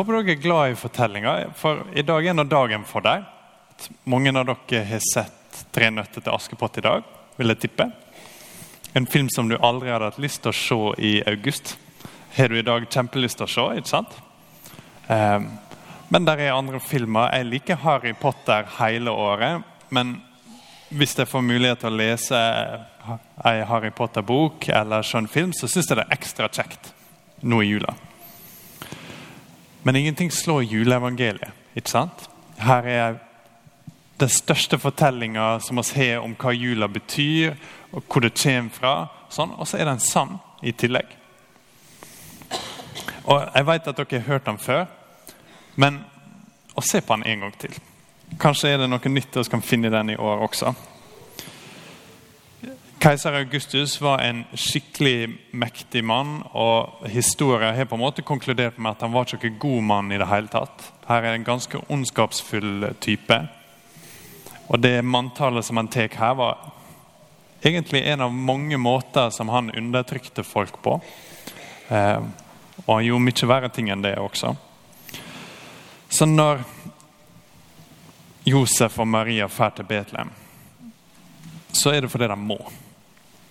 håper dere er glad i fortellinga, for i dag er nå dagen for deg. Mange av dere har sett 'Tre nøtter til Askepott' i dag, vil jeg tippe. En film som du aldri hadde hatt lyst til å se i august. Har du i dag kjempelyst til å se, ikke sant? Um, men der er andre filmer. Jeg liker Harry Potter hele året. Men hvis jeg får mulighet til å lese en Harry Potter-bok eller skjønn film, så syns jeg det er ekstra kjekt nå i jula. Men ingenting slår juleevangeliet. ikke sant? Her er den største fortellinga som vi har om hva jula betyr, og hvor det kommer fra. Sånn, og så er den sann i tillegg. Og Jeg vet at dere har hørt den før, men å se på den en gang til. Kanskje er det noe nytt vi kan finne den i år også. Keiser Augustus var en skikkelig mektig mann. og Historien har på en måte konkludert med at han var ikke god mann i det hele tatt. Her er en ganske ondskapsfull type. Og det manntallet som han tar her, var egentlig en av mange måter som han undertrykte folk på. Eh, og han gjorde mye verre ting enn det også. Så når Josef og Maria drar til Betlehem, så er det fordi de må.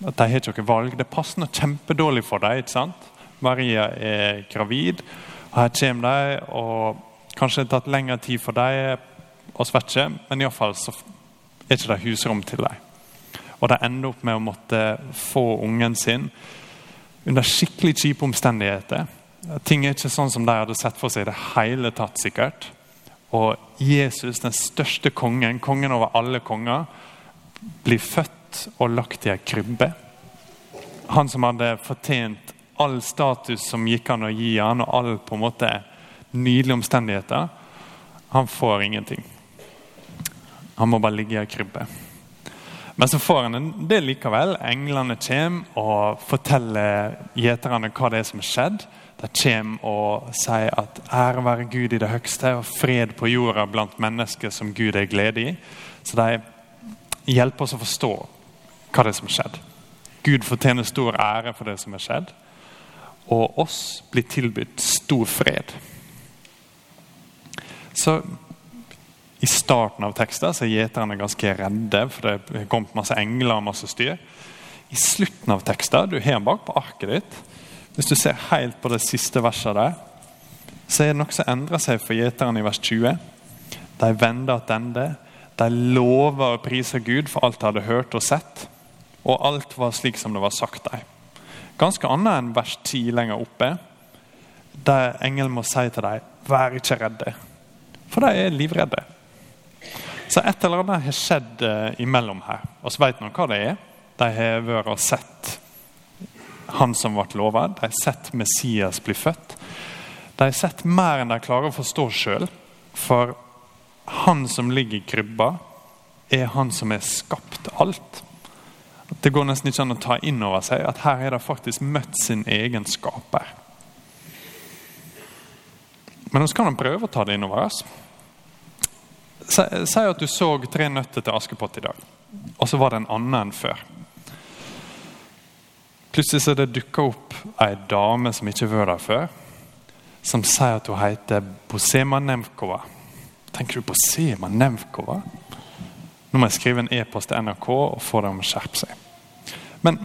At De har ikke noe valg. Det passer noe kjempedårlig for dem. ikke sant? Maria er gravid, og her kommer de. og Kanskje det har tatt lengre tid for dem å svette, men iallfall så er ikke husrom til dem. Og de ender opp med å måtte få ungen sin under skikkelig kjipe omstendigheter. Ting er ikke sånn som de hadde sett for seg i det hele tatt, sikkert. Og Jesus, den største kongen, kongen over alle konger, blir født og lagt i ei krybbe. Han som hadde fortjent all status som gikk an å gi han, og all på en måte nydelige omstendigheter, han får ingenting. Han må bare ligge i ei krybbe. Men så får han det likevel. Englene kommer og forteller gjeterne hva det er som har skjedd. De kommer og sier at ære være Gud i det høgste og fred på jorda blant mennesker som Gud er glede i. Så de hjelper oss å forstå hva det er som har skjedd. Gud fortjener stor ære for det som har skjedd. Og oss blir tilbudt stor fred. Så I starten av teksten så er gjeterne ganske redde, for det er kommet masse engler og masse styr. I slutten av teksten, du har bak på arket ditt, hvis du ser helt på det siste verset der, så er det noe som endrer seg for gjeterne i vers 20. De vender tilbake. De lover å prise Gud for alt de hadde hørt og sett. Og alt var slik som det var sagt dem. Ganske annet enn vers 10 lenger oppe, der engelen må si til dem vær ikke redde. For de er livredde. Så et eller annet har skjedd eh, imellom her. Og så vet nå hva det er. De har vært og sett han som ble lovet. De har sett Messias bli født. De har sett mer enn de klarer å forstå sjøl. For han som ligger i krybba, er han som har skapt alt. Det går nesten ikke an å ta inn over seg at her er det faktisk møtt sin egen skaper. Men så kan prøve å ta det inn over oss. Si at du så tre nøtter til Askepott i dag, og så var det en annen enn før. Plutselig så det dukka opp ei dame som ikke har vært der før, som sier at hun heter Bosema Nemkova. Tenker du Bosema Nemkova? Nå må jeg skrive en e-post til NRK og få dem å skjerpe seg. Men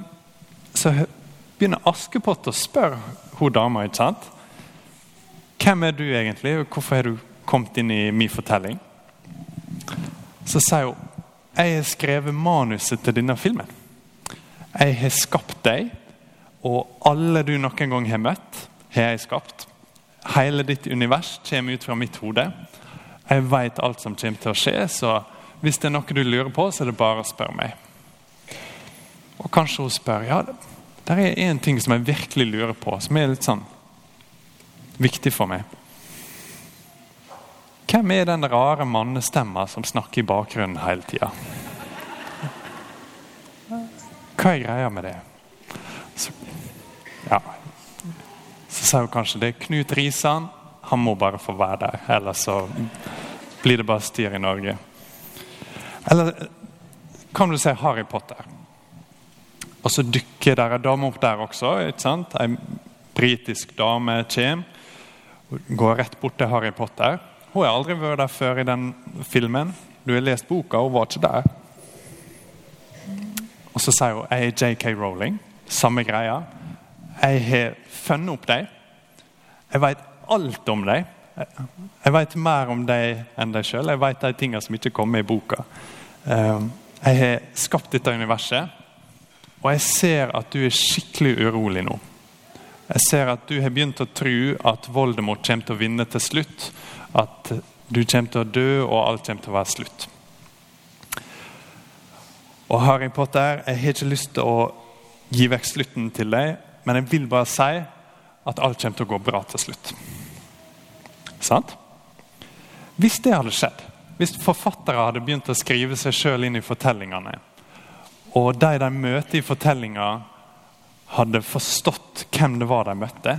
så begynner Askepott å spørre hun dama. ikke sant? Hvem er du egentlig, og hvorfor har du kommet inn i min fortelling? Så sier hun jeg har skrevet manuset til denne filmen. Jeg har skapt deg, og alle du noen gang har møtt, har jeg skapt. Hele ditt univers kommer ut fra mitt hode. Jeg vet alt som kommer til å skje, så hvis det er noe du lurer på, så er det bare å spørre meg. Og kanskje hun spør ja, det er én ting som jeg virkelig lurer på, som er litt sånn viktig for meg. Hvem er den rare mannestemma som snakker i bakgrunnen hele tida? Hva er greia med det? Så, ja. så sa hun kanskje det er Knut Risan. Han må bare få være der, ellers så blir det bare styr i Norge. Eller kan du si Harry Potter? Og så dukker der en dame opp der også. ikke sant? En britisk dame kommer. går rett bort til Harry Potter. Hun har aldri vært der før i den filmen. Du har lest boka, og var ikke der. Og så sier hun jeg er JK Rowling. Samme greia. Jeg har funnet opp deg. Jeg vet alt om deg. Jeg vet mer om deg enn deg sjøl. Jeg vet de tingene som ikke kommer i boka. Ehm, jeg har skapt dette universet, og jeg ser at du er skikkelig urolig nå. Jeg ser at du har begynt å tro at Voldemort kommer til å vinne til slutt. At du kommer til å dø, og alt kommer til å være slutt. Og Harry Potter, jeg har ikke lyst til å gi vekk slutten til deg, men jeg vil bare si at alt kommer til å gå bra til slutt. Sant? Hvis det hadde skjedd, hvis forfattere hadde begynt å skrive seg sjøl inn i fortellingene, og de de møter i fortellinga, hadde forstått hvem det var de møtte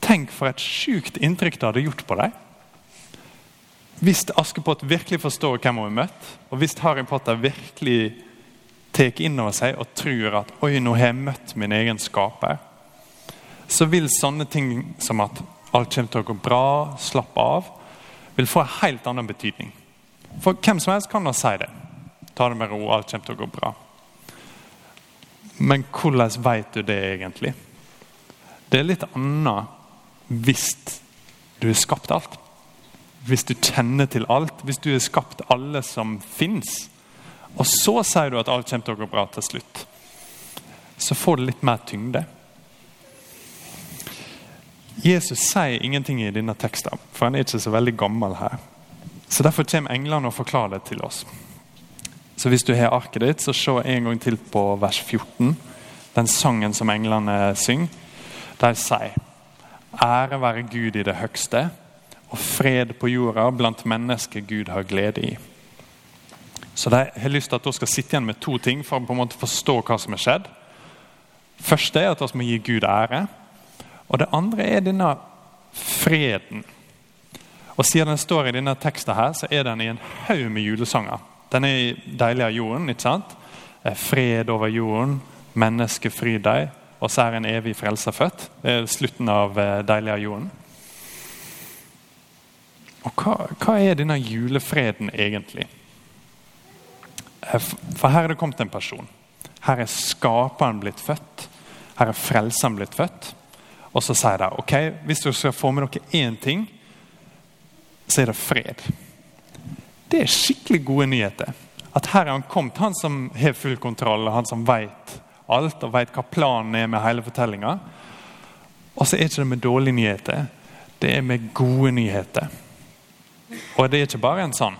Tenk for et sjukt inntrykk det hadde gjort på dem. Hvis Askepott virkelig forstår hvem hun har møtt, og hvis Harry Potter virkelig tar inn over seg og tror at oi, nå har jeg møtt min egen skaper, så vil sånne ting som at alt kommer til å gå bra, slappe av, vil få en helt annen betydning. For hvem som helst kan da si det. Ta det med ro, alt kommer til å gå bra. Men hvordan vet du det egentlig? Det er litt annet hvis du har skapt alt. Hvis du kjenner til alt. Hvis du har skapt alle som fins. Og så sier du at alt kommer til å gå bra til slutt. Så får det litt mer tyngde. Jesus sier ingenting i denne teksten, for han er ikke så veldig gammel her. Så Derfor kommer englene og forklarer det til oss. Så Hvis du har arket ditt, så se en gang til på vers 14. Den sangen som englene synger. De sier Ære være Gud i det høgste, og fred på jorda blant mennesker Gud har glede i. Så de har lyst til at vi skal sitte igjen med to ting for å på en måte forstå hva som har skjedd. Første er at vi må gi Gud ære. Og det andre er denne freden. Og Siden den står i denne teksten, her, så er den i en haug med julesanger. Den er 'Deilig av jorden'. ikke sant? Fred over jorden, menneske fry deg, og så er en evig frelser født. Det er slutten av eh, 'Deilig av jorden'. Og hva, hva er denne julefreden egentlig? Eh, for her er det kommet en person. Her er skaperen blitt født. Her er frelseren blitt født. Og så sier de ok, hvis du skal få med dere én ting, så er det fred. Det er skikkelig gode nyheter. At her er han kommet, han som har full kontroll, han som vet alt og vet hva planen er med hele fortellinga. Og så er det ikke med dårlige nyheter, det er med gode nyheter. Og det er ikke bare en sånn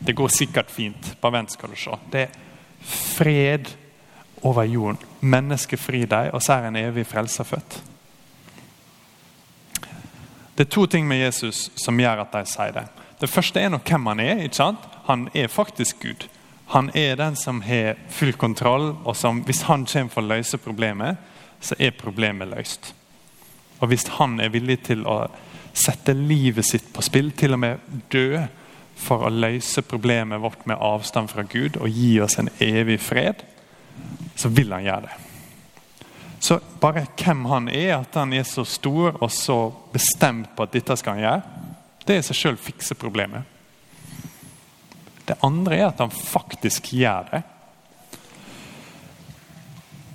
Det går sikkert fint, bare vent, skal du se. Det er fred over jorden. Mennesket fri deg, og så er en evig frelser født. Det er to ting med Jesus som gjør at de sier det. Det første er nok hvem han er. ikke sant? Han er faktisk Gud. Han er den som har full kontroll, og som, hvis han kommer for å løse problemet, så er problemet løst. Og hvis han er villig til å sette livet sitt på spill, til og med dø, for å løse problemet vårt med avstand fra Gud og gi oss en evig fred, så vil han gjøre det. Så bare hvem han er, at han er så stor og så bestemt på at dette skal han gjøre, det i seg sjøl fikser problemet. Det andre er at han faktisk gjør det.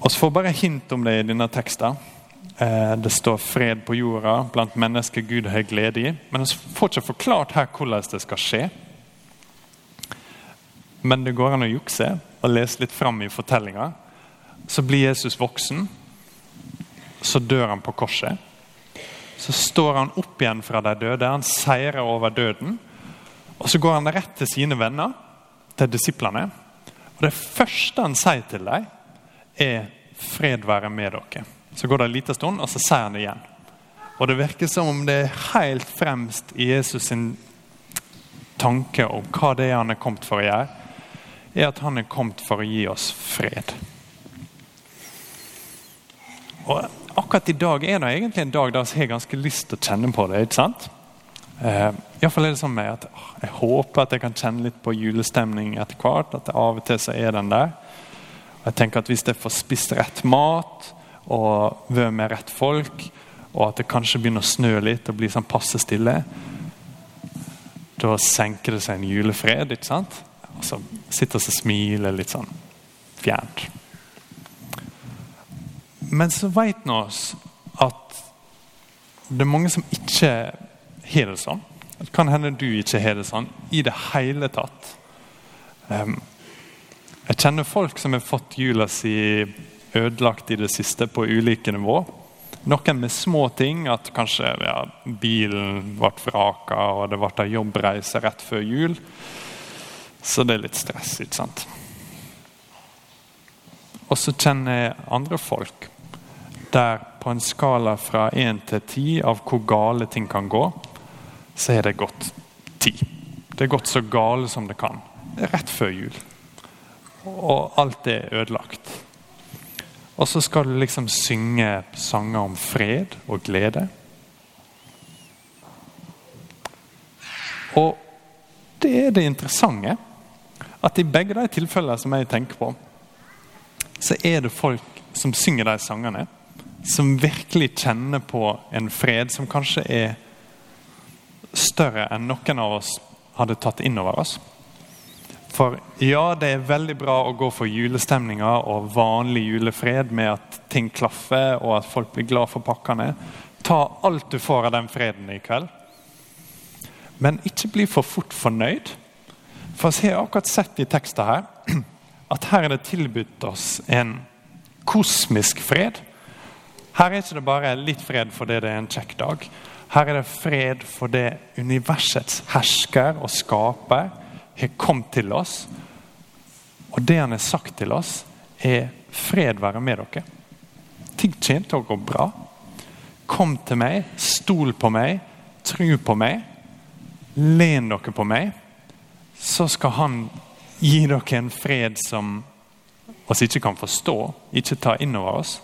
Så får bare hint om det i denne teksten. Eh, det står 'fred på jorda blant mennesker Gud har glede i'. Men vi får ikke forklart her hvordan det skal skje. Men det går an å jukse og lese litt fram i fortellinga. Så blir Jesus voksen så dør han på korset. Så står han opp igjen fra de døde. Han seirer over døden. Og så går han rett til sine venner, til disiplene. Og Det første han sier til dem, er 'fred være med dere'. Så går det en liten stund, og så sier han det igjen. Og Det virker som om det er helt fremst i Jesus sin tanke om hva det er han er kommet for å gjøre, er at han er kommet for å gi oss fred. Og akkurat i dag er det egentlig en dag der jeg har ganske lyst til å kjenne på det. ikke sant? Eh, Iallfall er det sånn med at jeg håper at jeg kan kjenne litt på julestemning etter hvert. At av og til så er den der. Jeg tenker at Hvis jeg får spist rett mat og vært med rett folk, og at det kanskje begynner å snø litt og blir sånn passe stille, da senker det seg en julefred. ikke sant? Og så sitter vi og smiler litt sånn fjernt. Men så vet vi oss at det er mange som ikke har det sånn. Det kan hende du ikke har det sånn i det hele tatt. Jeg kjenner folk som har fått jula si ødelagt i det siste på ulike nivå. Noen med små ting, at kanskje ja, bilen ble vraka og det ble en jobbreise rett før jul. Så det er litt stress, ikke sant. Og så kjenner jeg andre folk der på en skala fra 1 til 10 av hvor gale ting kan gå, så er det gått 10. Det er gått så gale som det kan. Rett før jul. Og alt er ødelagt. Og så skal du liksom synge sanger om fred og glede. Og det er det interessante. At i begge de tilfellene som jeg tenker på, så er det folk som synger de sangene, som virkelig kjenner på en fred som kanskje er større enn noen av oss hadde tatt inn over oss. For ja, det er veldig bra å gå for julestemninga og vanlig julefred med at ting klaffer og at folk blir glad for pakkene. Ta alt du får av den freden i kveld. Men ikke bli for fort fornøyd. For jeg har akkurat sett i teksten her at her er det tilbudt oss en kosmisk fred. Her er ikke det bare litt fred fordi det er en kjekk dag. Her er det fred fordi universets hersker og skaper har kommet til oss. Og det han har sagt til oss, er 'fred være med dere'. Ting kommer til å gå bra. Kom til meg, stol på meg, tro på meg. Len dere på meg. Så skal han gi dere en fred som oss ikke kan forstå, ikke ta inn over oss.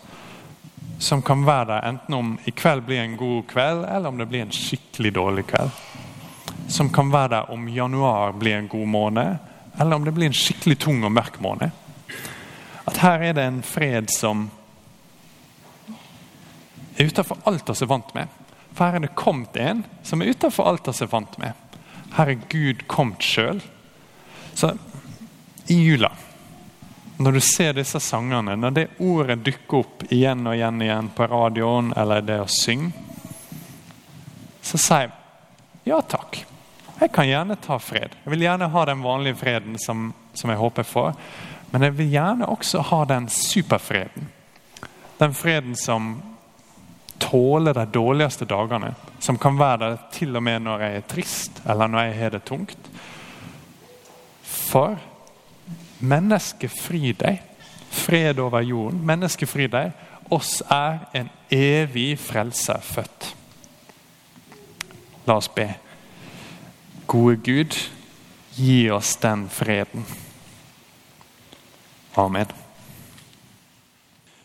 Som kan være der enten om i kveld blir en god kveld, eller om det blir en skikkelig dårlig kveld som kan være der om januar blir en god måned, eller om det blir en skikkelig tung og mørk måned. At her er det en fred som er utenfor alt vi er vant med. For her er det kommet en som er utenfor alt vi er vant med. Her er Gud kommet sjøl. Så i jula, når du ser disse sangene, når det ordet dukker opp igjen og igjen, igjen på radioen eller det å synge, så sier ja takk. Jeg kan gjerne ta fred. Jeg vil gjerne ha den vanlige freden som, som jeg håper for. Men jeg vil gjerne også ha den superfreden. Den freden som tåler de dårligste dagene. Som kan være der til og med når jeg er trist eller når jeg har det tungt. For mennesket fri deg. Fred over jorden. Mennesket fri deg. Oss er en evig frelse født. La oss be. Gode Gud, gi oss den freden. Amen.